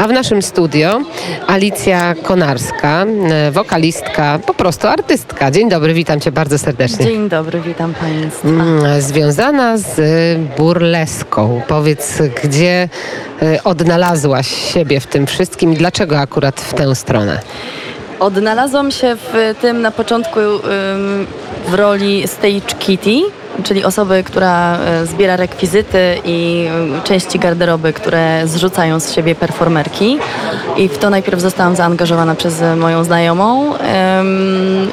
A w naszym studio Alicja Konarska, e, wokalistka, po prostu artystka. Dzień dobry, witam cię bardzo serdecznie. Dzień dobry, witam Państwa. Mm, Związana z burleską. Powiedz, gdzie e, odnalazłaś siebie w tym wszystkim i dlaczego akurat w tę stronę? Odnalazłam się w tym na początku w roli stage kitty, czyli osoby, która e, zbiera rekwizyty i e, części garderoby, które zrzucają z siebie performerki. I w to najpierw zostałam zaangażowana przez moją znajomą.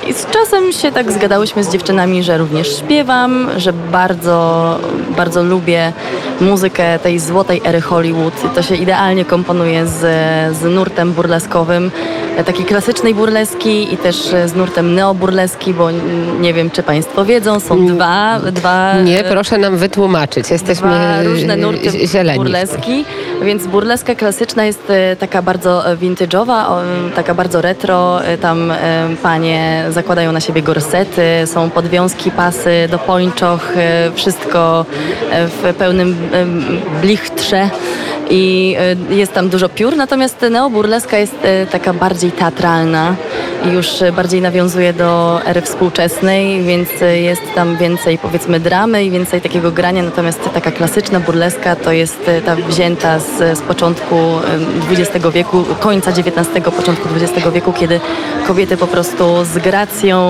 I z czasem się tak zgadałyśmy z dziewczynami, że również śpiewam, że bardzo, bardzo lubię muzykę tej złotej ery Hollywood. To się idealnie komponuje z, z nurtem burleskowym, takiej klasycznej burleski i też z nurtem neoburleski, bo nie wiem, czy Państwo wiedzą, są dwa, dwa Nie, proszę nam wytłumaczyć. Jesteśmy dwa różne nurty zieleni. burleski, więc burleska klasyczna jest e, taka bardzo vintage'owa, taka bardzo retro. E, Tam e, panie zakładają na siebie gorsety, są podwiązki, pasy do pończoch, wszystko w pełnym blichtrze i e, jest tam dużo piór, natomiast neoburleska jest e, taka bardziej teatralna i już bardziej nawiązuje do ery współczesnej, więc e, jest tam więcej powiedzmy dramy i więcej takiego grania, natomiast taka klasyczna burleska to jest ta wzięta z, z początku XX wieku, końca XIX, początku XX wieku, kiedy kobiety po prostu z gracją,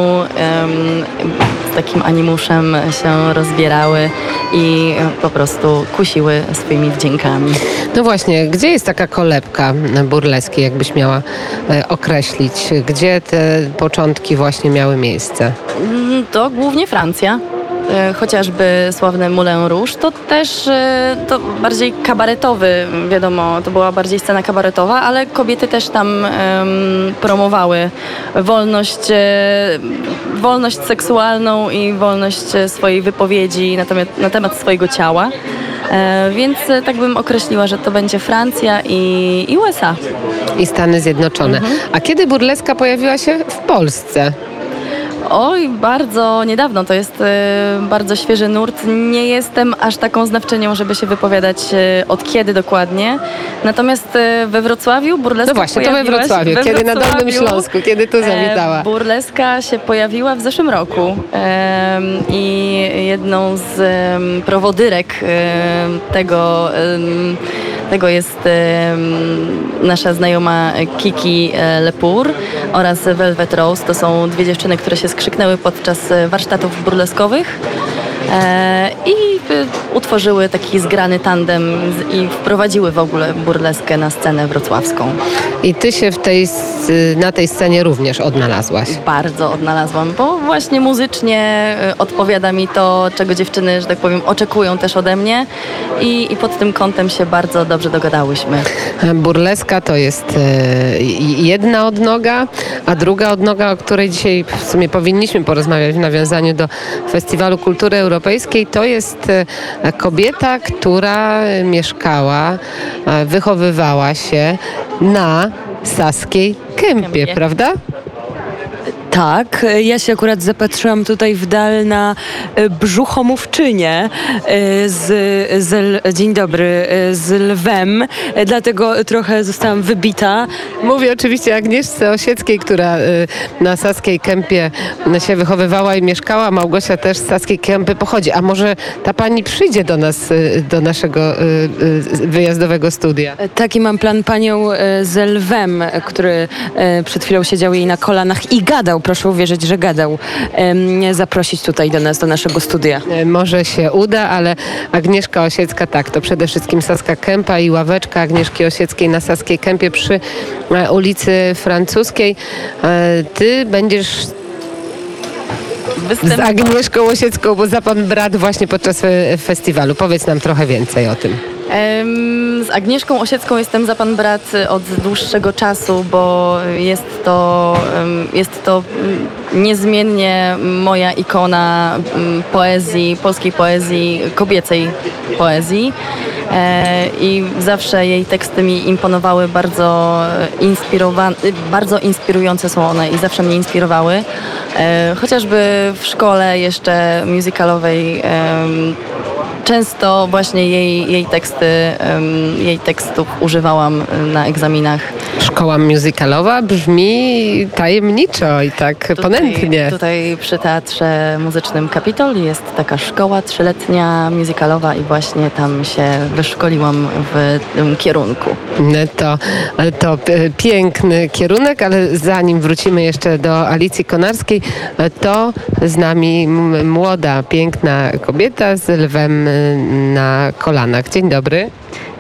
z takim animuszem się rozbierały i po prostu kusiły swoimi wdziękami. No właśnie, gdzie jest taka kolebka burleski, jakbyś miała e, określić? Gdzie te początki właśnie miały miejsce? Mm, To głównie Francja. E, Chociażby sławne Moulin Rouge, to też e, to bardziej kabaretowy, wiadomo, to była bardziej scena kabaretowa, ale kobiety też tam em, promowały wolność, wolność seksualną i wolność swojej wypowiedzi na temat, na temat swojego ciała. E, Więc e, tak bym określiła, że to będzie Francja i, i USA. I Stany Zjednoczone. A kiedy burleska pojawiła się w Polsce? Oj, bardzo niedawno. To jest e, bardzo świeży nurt. Nie jestem aż taką znawczynią, żeby się wypowiadać e, od kiedy dokładnie. Natomiast e, we Wrocławiu burleska No właśnie, to we Wrocławiu. we Kiedy na Dolnym Wrocławiu, Śląsku? Kiedy tu zawitała? E, burleska się pojawiła w zeszłym roku i jedną z prowodyrek tego, tego jest nasza znajoma Kiki e, Lepur oraz Velvet Rose. To są dwie dziewczyny, które się skrzyknęły podczas warsztatów burleskowych. E, I utworzyły taki zgrany tandem i wprowadziły w ogóle burleskę na scenę wrocławską. I ty się w tej, na tej scenie również odnalazłaś. bardzo odnalazłam, bo właśnie muzycznie e, odpowiada mi to, czego dziewczyny, że tak powiem, oczekują też ode mnie i, i pod tym kątem się bardzo dobrze dogadałyśmy. Burleska to jest e, jedna odnoga, a druga odnoga, o której dzisiaj w sumie powinniśmy porozmawiać w nawiązaniu do Festiwalu Kultury Europejskiej, to jest e, kobieta, która mieszkała, e, wychowywała się na Saskiej Kępie, Kępie. prawda? Tak, ja się akurat zapatrzyłam tutaj w dal na e, brzuchomówczynię e, z, z dzień dobry, e, z lwem, e, dlatego trochę zostałam wybita. Mówię oczywiście Agnieszce Osieckiej, która na Saskiej Kępie się wychowywała i mieszkała. Małgosia też z Saskiej Kępy pochodzi. A może ta pani przyjdzie do nas, do naszego wyjazdowego studia? E, Taki mam plan panią e, z lwem, e, który e, przed chwilą siedział jej na kolanach i gadał, proszę uwierzyć, że gadał, zaprosić tutaj do nas, do naszego studia. E, Może się uda, ale Agnieszka Osiecka tak, to przede wszystkim Saska Kępa i ławeczka Agnieszki Osieckiej na Saskiej Kępie przy e, ulicy Francuskiej. E, Ty będziesz z Występ Agnieszką Osiecką, bo za pan brat właśnie podczas e, festiwalu. Powiedz nam trochę więcej o tym. Z Agnieszką Osiecką jestem za pan brat od dłuższego czasu, bo jest to, jest to mm, niezmiennie moja ikona mm, poezji, polskiej poezji, kobiecej poezji. E, I zawsze jej teksty mi imponowały, bardzo, inspirowa- bardzo inspirujące są one i zawsze mnie inspirowały. E, Chociażby w szkole jeszcze musicalowej często właśnie jej, jej teksty, jej tekstów używałam na egzaminach. Szkoła musicalowa brzmi tajemniczo i tak tutaj, ponętnie. Tutaj przy Teatrze Muzycznym Kapitol jest taka szkoła trzyletnia musicalowa i właśnie tam się wyszkoliłam w tym kierunku. To, to piękny kierunek, ale zanim wrócimy jeszcze do Alicji Konarskiej, to z nami młoda, piękna kobieta z lwem na kolanach. Dzień dobry.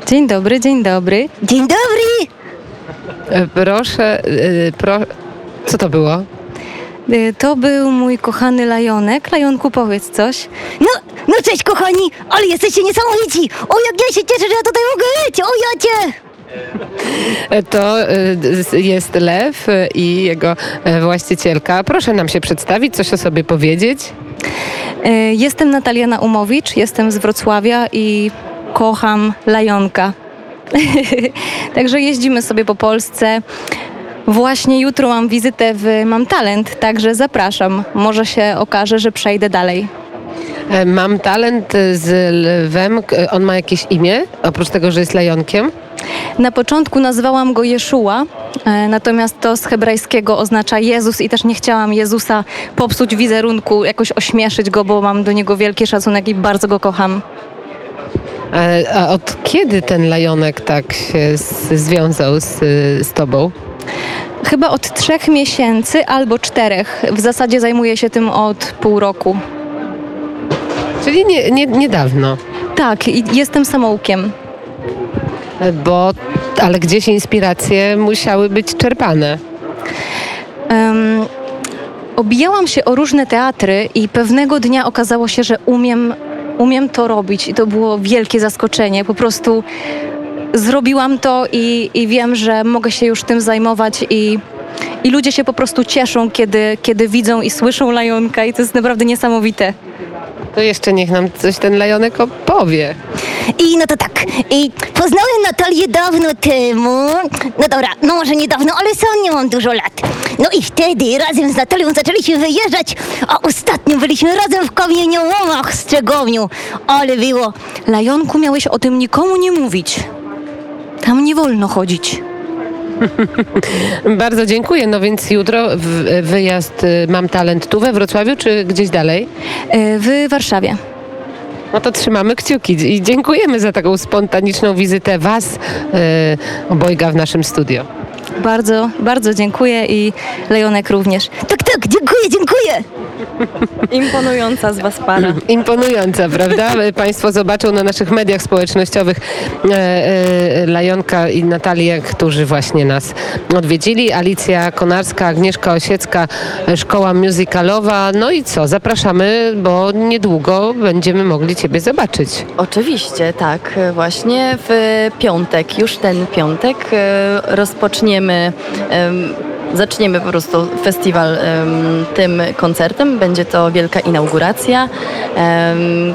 Dzień dobry, dzień dobry. Dzień dobry! E, proszę, e, pro... co to było? E, to był mój kochany Lajonek. Lajonku, powiedz coś. No, no cześć kochani, ale jesteście niesamowici! O, jak ja się cieszę, że ja tutaj mogę być! O, jacie! To jest Lew i jego właścicielka. Proszę nam się przedstawić, coś o sobie powiedzieć. Jestem Natalia Naumowicz, jestem z Wrocławia i kocham Lajonka. Także jeździmy sobie po Polsce. Właśnie jutro mam wizytę w Mam Talent, także zapraszam. Może się okaże, że przejdę dalej. E, mam talent z lwem. On ma jakieś imię, oprócz tego, że jest lajonkiem? Na początku nazwałam go Jeszua, e, natomiast to z hebrajskiego oznacza Jezus i też nie chciałam Jezusa popsuć wizerunku, jakoś ośmieszyć go, bo mam do niego wielki szacunek i bardzo go kocham. A od kiedy ten lajonek tak się związał z, z tobą? Chyba od trzech miesięcy albo czterech. W zasadzie zajmuję się tym od pół roku. Czyli nie, nie, niedawno. Tak, jestem samoukiem. Bo, ale gdzieś inspiracje musiały być czerpane. Um, obijałam się o różne teatry i pewnego dnia okazało się, że umiem umiem to robić i to było wielkie zaskoczenie. Po prostu zrobiłam to i, i wiem, że mogę się już tym zajmować i, i ludzie się po prostu cieszą, kiedy, kiedy widzą i słyszą Lajonka i to jest naprawdę niesamowite. To jeszcze niech nam coś ten Lajonek opowie. I no to tak, i poznałem Natalię dawno temu. No dobra, no może niedawno, ale sam nie mam dużo lat. No i wtedy razem z Natalią zaczęliśmy wyjeżdżać, a ostatnio byliśmy razem w kamieniołomach z Czegowniu. Ale było. Lajonku, miałeś o tym nikomu nie mówić. Tam nie wolno chodzić. Bardzo dziękuję. No więc jutro wyjazd y, Mam Talent tu we Wrocławiu, czy gdzieś dalej? Y, w Warszawie. No to trzymamy kciuki i dziękujemy za taką spontaniczną wizytę Was yy, obojga w naszym studio. Bardzo, bardzo dziękuję i Lejonek również. Tak, tak, dziękuję, dziękuję. Imponująca z Was para. Imponująca, prawda? Państwo zobaczą na naszych mediach społecznościowych e, e, Lajonka i Natalię, którzy właśnie nas odwiedzili. Alicja Konarska, Agnieszka Osiecka, Szkoła Musicalowa. No i co? Zapraszamy, bo niedługo będziemy mogli Ciebie zobaczyć. Oczywiście, tak. Właśnie w piątek, już ten piątek e, rozpoczniemy zaczniemy po prostu festiwal tym koncertem. Będzie to wielka inauguracja.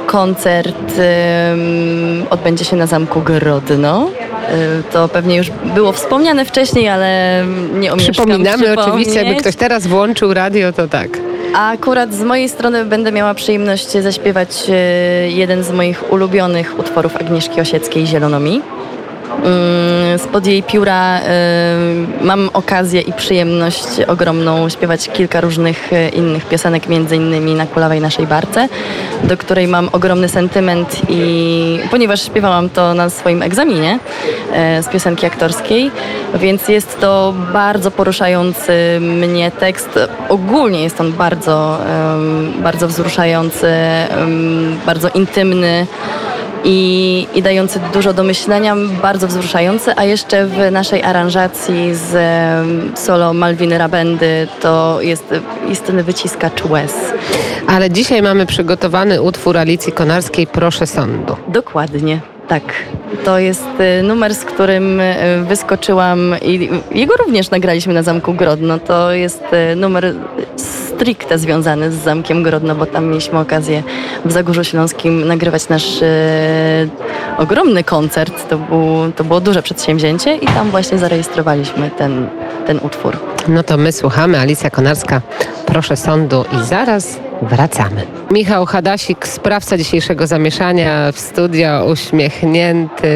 Koncert odbędzie się na Zamku Grodno. To pewnie już było wspomniane wcześniej, ale nie omieszkam Przypominamy oczywiście, jakby ktoś teraz włączył radio, to tak. A akurat z mojej strony będę miała przyjemność zaśpiewać e, jeden z moich ulubionych utworów Agnieszki Osieckiej, Zielonomi. Mm, spod jej pióra y, mam okazję i przyjemność ogromną śpiewać kilka różnych y, innych piosenek, między innymi na Kulawej Naszej Barce, do której mam ogromny sentyment i ponieważ śpiewałam to na swoim egzaminie y, z piosenki aktorskiej, więc jest to bardzo poruszający mnie tekst. Ogólnie jest on bardzo, bardzo wzruszający, bardzo intymny i, i dający dużo do myślenia, bardzo wzruszający, a jeszcze w naszej aranżacji z solo Malwiny Rabendy to jest istny wyciskacz łez. Ale dzisiaj mamy przygotowany utwór Alicji Konarskiej Proszę Sądu. Dokładnie. Tak, to jest y, numer, z którym y, wyskoczyłam i jego również nagraliśmy na Zamku Grodno. To jest y, numer stricte związany z Zamkiem Grodno, bo tam mieliśmy okazję w Zagórzu Śląskim nagrywać nasz e, ogromny koncert. To, był, to było duże przedsięwzięcie i tam właśnie zarejestrowaliśmy ten, ten utwór. No to my słuchamy. Alicja Konarska, proszę sądu i zaraz wracamy. Michał Hadasik, sprawca dzisiejszego zamieszania w studio, uśmiechnięty,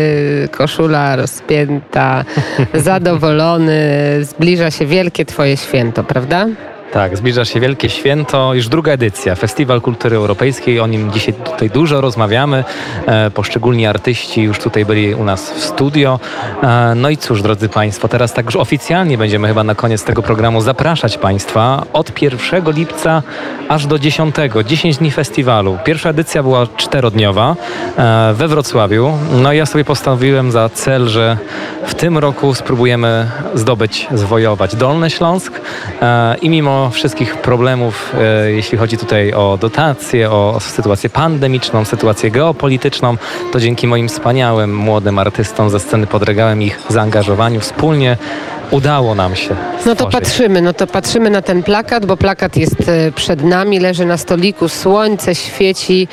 koszula rozpięta, zadowolony. Zbliża się wielkie Twoje święto, prawda? Tak, zbliża się wielkie święto, już druga edycja, Festiwal Kultury Europejskiej, o nim dzisiaj tutaj dużo rozmawiamy, e, poszczególni artyści już tutaj byli u nas w studio. E, no i cóż, drodzy Państwo, teraz tak już oficjalnie będziemy chyba na koniec tego programu zapraszać Państwa. Od 1 lipca aż do 10, 10 dni festiwalu. Pierwsza edycja była czterodniowa e, we Wrocławiu, no i ja sobie postanowiłem za cel, że w tym roku spróbujemy zdobyć, zwojować Dolny Śląsk. I mimo wszystkich problemów, e, jeśli chodzi tutaj o dotacje, o sytuację pandemiczną, sytuację geopolityczną, to dzięki moim wspaniałym młodym artystom ze sceny pod regałem ich zaangażowaniu wspólnie udało nam się. No to patrzymy, no to patrzymy na ten plakat, bo plakat jest e, przed nami, leży na stoliku, słońce świeci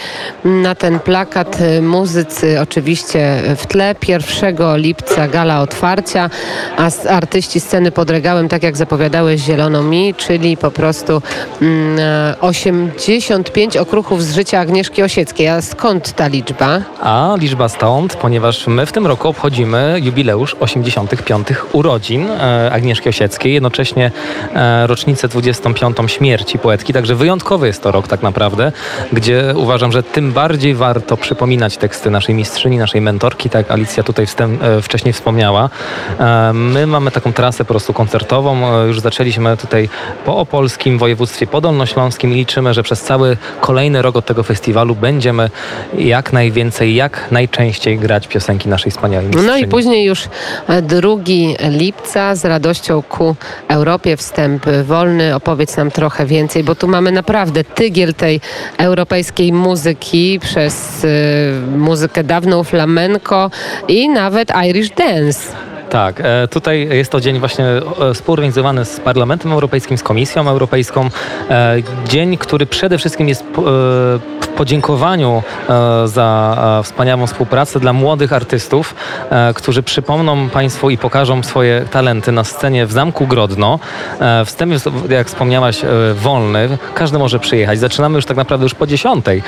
na ten plakat, e, muzycy oczywiście w tle. 1 lipca gala otwarcia, a artyści sceny pod regałem, tak jak zapowiadałeś Zielono Mi, czyli po prostu mm, 85 okruchów z życia Agnieszki Osieckiej. A skąd ta liczba? A liczba stąd, ponieważ my w tym roku obchodzimy jubileusz 85 urodzin E, Agnieszki Osieckiej, jednocześnie e, rocznicę 25. śmierci poetki, także wyjątkowy jest to rok tak naprawdę, gdzie uważam, że tym bardziej warto przypominać teksty naszej mistrzyni, naszej mentorki, tak Alicja tutaj e, wcześniej wspomniała. My mamy taką trasę po prostu koncertową, już zaczęliśmy tutaj po Opolskim, województwie podolnośląskim i liczymy, że przez cały kolejny rok od tego festiwalu będziemy jak najwięcej, jak najczęściej grać piosenki naszej wspaniałej mistrzyni. No i później już 2 lipca z radością ku Europie. Wstęp wolny. Opowiedz nam trochę więcej, bo tu mamy naprawdę tygiel tej europejskiej muzyki przez y, muzykę dawną, flamenco i nawet Irish dance. Tak, e, tutaj jest to dzień właśnie e, współorganizowany z Parlamentem Europejskim, z Komisją Europejską. E, dzień, który przede wszystkim jest w podziękowaniu za wspaniałą współpracę dla młodych artystów, którzy przypomną Państwu i pokażą swoje talenty na scenie w Zamku Grodno. Wstęp jest, jak wspomniałaś, wolny. Każdy może przyjechać. Zaczynamy już tak naprawdę już po dziesiątej,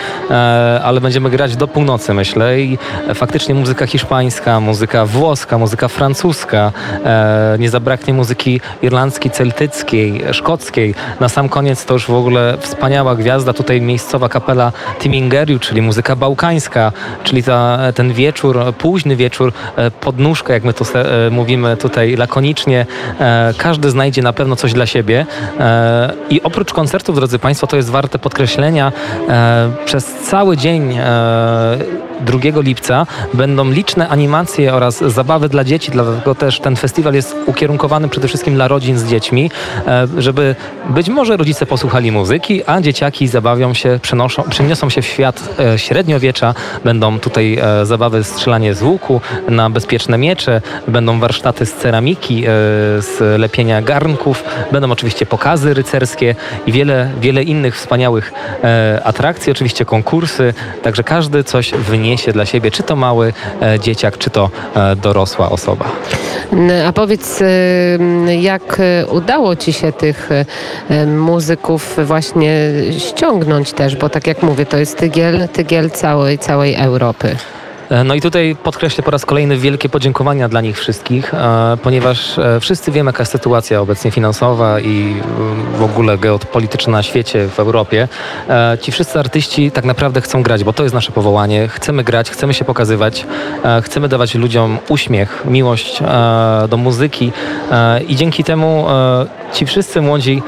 ale będziemy grać do północy, myślę. I faktycznie muzyka hiszpańska, muzyka włoska, muzyka francuska, e, nie zabraknie muzyki irlandzkiej, celtyckiej, szkockiej. Na sam koniec to już w ogóle wspaniała gwiazda, tutaj miejscowa kapela Timingeriu, czyli muzyka bałkańska, czyli ta, ten wieczór, późny wieczór, e, podnóżka, jak my to e, mówimy tutaj lakonicznie. Każdy znajdzie na pewno coś dla siebie i oprócz koncertów, drodzy Państwo, to jest warte podkreślenia, przez cały dzień 2 lipca będą liczne animacje oraz zabawy dla dzieci, dlatego też ten festiwal jest ukierunkowany przede wszystkim dla rodzin z dziećmi, e, żeby być może rodzice posłuchali muzyki, a dzieciaki zabawią się, przenoszą, przeniosą się w świat e, średniowiecza, będą tutaj e, zabawy strzelanie z łuku na bezpieczne miecze, będą warsztaty z ceramiki, z lepienia garnków, będą oczywiście pokazy rycerskie i wiele, wiele innych wspaniałych atrakcji, oczywiście konkursy, także każdy coś wyniesie niesie dla siebie, czy to mały e, dzieciak, czy to e, dorosła osoba. A powiedz, e, jak udało Ci się tych muzyków właśnie ściągnąć też, bo tak jak mówię, to jest tygiel, tygiel całej, całej Europy. E, no i tutaj podkreślę po raz kolejny wielkie podziękowania dla nich wszystkich, e, ponieważ e, wszyscy wiemy, jaka jest sytuacja obecnie finansowa i w ogóle geopolityczna na świecie, w Europie. Ci wszyscy artyści tak naprawdę chcą grać, bo to jest nasze powołanie. Chcemy grać, chcemy się pokazywać, chcemy dawać ludziom uśmiech, miłość do muzyki i dzięki temu ci wszyscy młodzi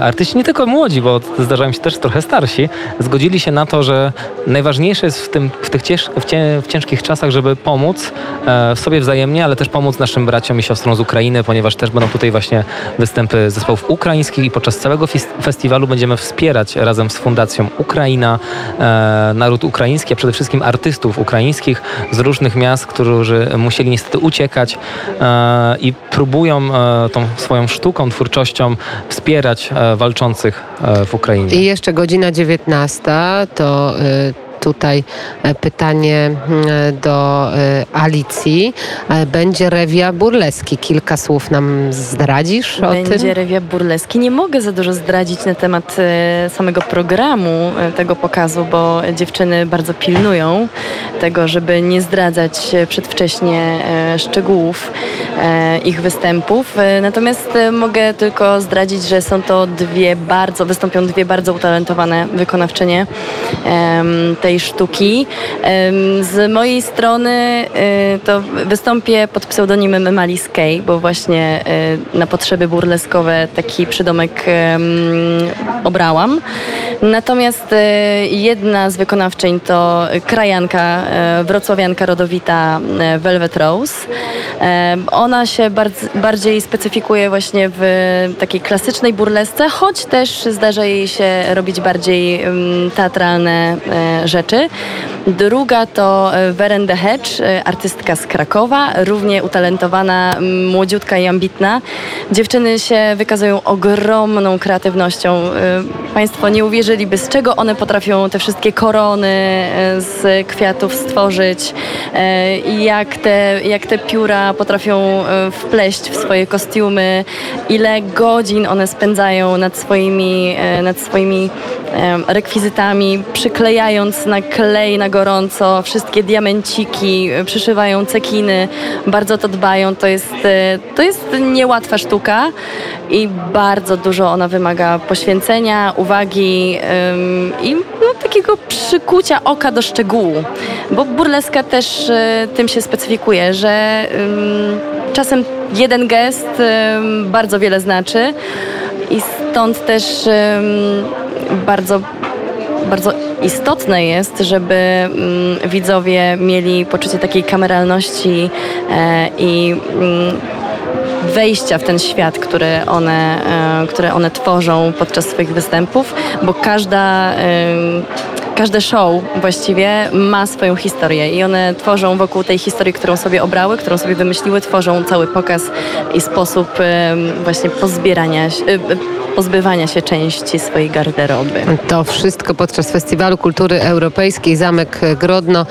artyści, nie tylko młodzi, bo zdarzają się też trochę starsi, zgodzili się na to, że najważniejsze jest w, tym, w tych cięż, w, cię, w ciężkich czasach, żeby pomóc e, sobie wzajemnie, ale też pomóc naszym braciom i siostrom z Ukrainy, ponieważ też będą tutaj właśnie występy zespołów ukraińskich i podczas całego festiwalu będziemy wspierać razem z Fundacją Ukraina e, naród ukraiński, a przede wszystkim artystów ukraińskich z różnych miast, którzy musieli niestety uciekać e, i próbują tą swoją sztuką, twórczością wspierać walczących w Ukrainie. I jeszcze godzina 19 to tutaj e, pytanie mm, do e, Alicji. E, Będzie rewia burleski. Kilka słów nam zdradzisz o Będzie tym? rewia burleski. Nie mogę za dużo zdradzić na temat e, samego programu e, tego pokazu, bo dziewczyny bardzo pilnują tego, żeby nie zdradzać e, przedwcześnie e, szczegółów e, ich występów. E, Natomiast e, mogę tylko zdradzić, że są to dwie bardzo, wystąpią dwie bardzo utalentowane wykonawczynie em, tej sztuki. Z mojej strony e, to wystąpię pod pseudonimem Mali Skay, bo właśnie e, na potrzeby burleskowe taki przydomek obrałam. Natomiast e, jedna z wykonawczyń to krajanka, e, wrocławianka rodowita e, Velvet Rose. Ona się bardziej specyfikuje właśnie w takiej klasycznej burlesce, choć też zdarza jej się robić bardziej teatralne rzeczy. Druga to Weren de Hedge, artystka z Krakowa, równie utalentowana, m, młodziutka i ambitna. Dziewczyny się wykazują ogromną kreatywnością. Państwo nie uwierzyliby, z czego one potrafią te wszystkie korony e, z kwiatów stworzyć e, i jak te, jak te pióra potrafią e, wpleść w swoje kostiumy, ile godzin one spędzają nad swoimi, nad swoimi rekwizytami, przyklejając na klej na gorąco wszystkie diamenciki, przyszywają cekiny, bardzo to dbają. To jest, to jest niełatwa sztuka i bardzo dużo ona wymaga poświęcenia, uwagi em, i no, takiego przykucia oka do szczegółu. Bo burleska też e, tym się specyfikuje, że em, czasem jeden gest bardzo wiele znaczy i stąd też bardzo bardzo istotne jest, żeby widzowie mieli poczucie takiej kameralności e, i mm, wejścia w ten świat, który one, e, które one tworzą podczas swoich występów, bo każda, em, każde show właściwie ma swoją historię i one tworzą wokół tej historii, którą sobie obrały, którą sobie wymyśliły, tworzą cały pokaz i sposób em, właśnie pozbierania, e, e, pozbywania się części swojej garderoby. To wszystko podczas Festiwalu Kultury Europejskiej Zamek Grodno.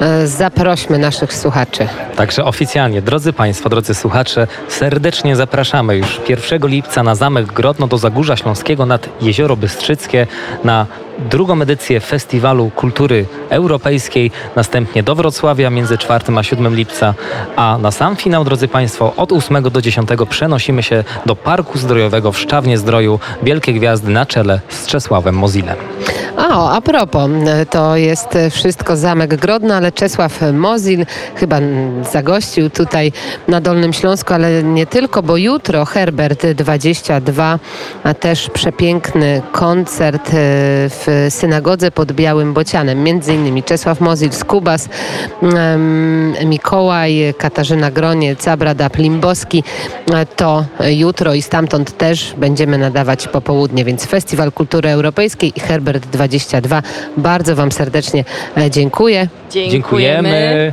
E, Zaprośmy naszych słuchaczy. Także oficjalnie, drodzy Państwo, drodzy słuchacze, serdecznie zapraszamy już 1 lipca na Zamek Grodno do Zagórza Śląskiego nad Jezioro Bystrzyckie na drugą edycję Festiwalu Kultury Europejskiej, następnie do Wrocławia między 4 a 7 lipca, a na sam finał, drodzy Państwo, od 8 do 10 przenosimy się do Parku Zdrojowego w Szczawnie Zdroju Wielkie Gwiazdy na czele z Czesławem Mozilem. A, a propos, to jest wszystko Zamek Grodno, ale Czesław Mozil chyba zagościł tutaj na Dolnym Śląsku, ale nie tylko, bo jutro Herbert 22, a też przepiękny koncert e, w synagodze pod Białym Bocianem. Między innymi Czesław Mozil, Skubas, em, Mikołaj, Katarzyna Gronie, Cabrada Plimbowski. E, To jutro i stamtąd też będziemy nadawać popołudnie, więc Festiwal Kultury Europejskiej i Herbert 22. Bardzo Wam serdecznie e, dziękuję. Dziękujemy.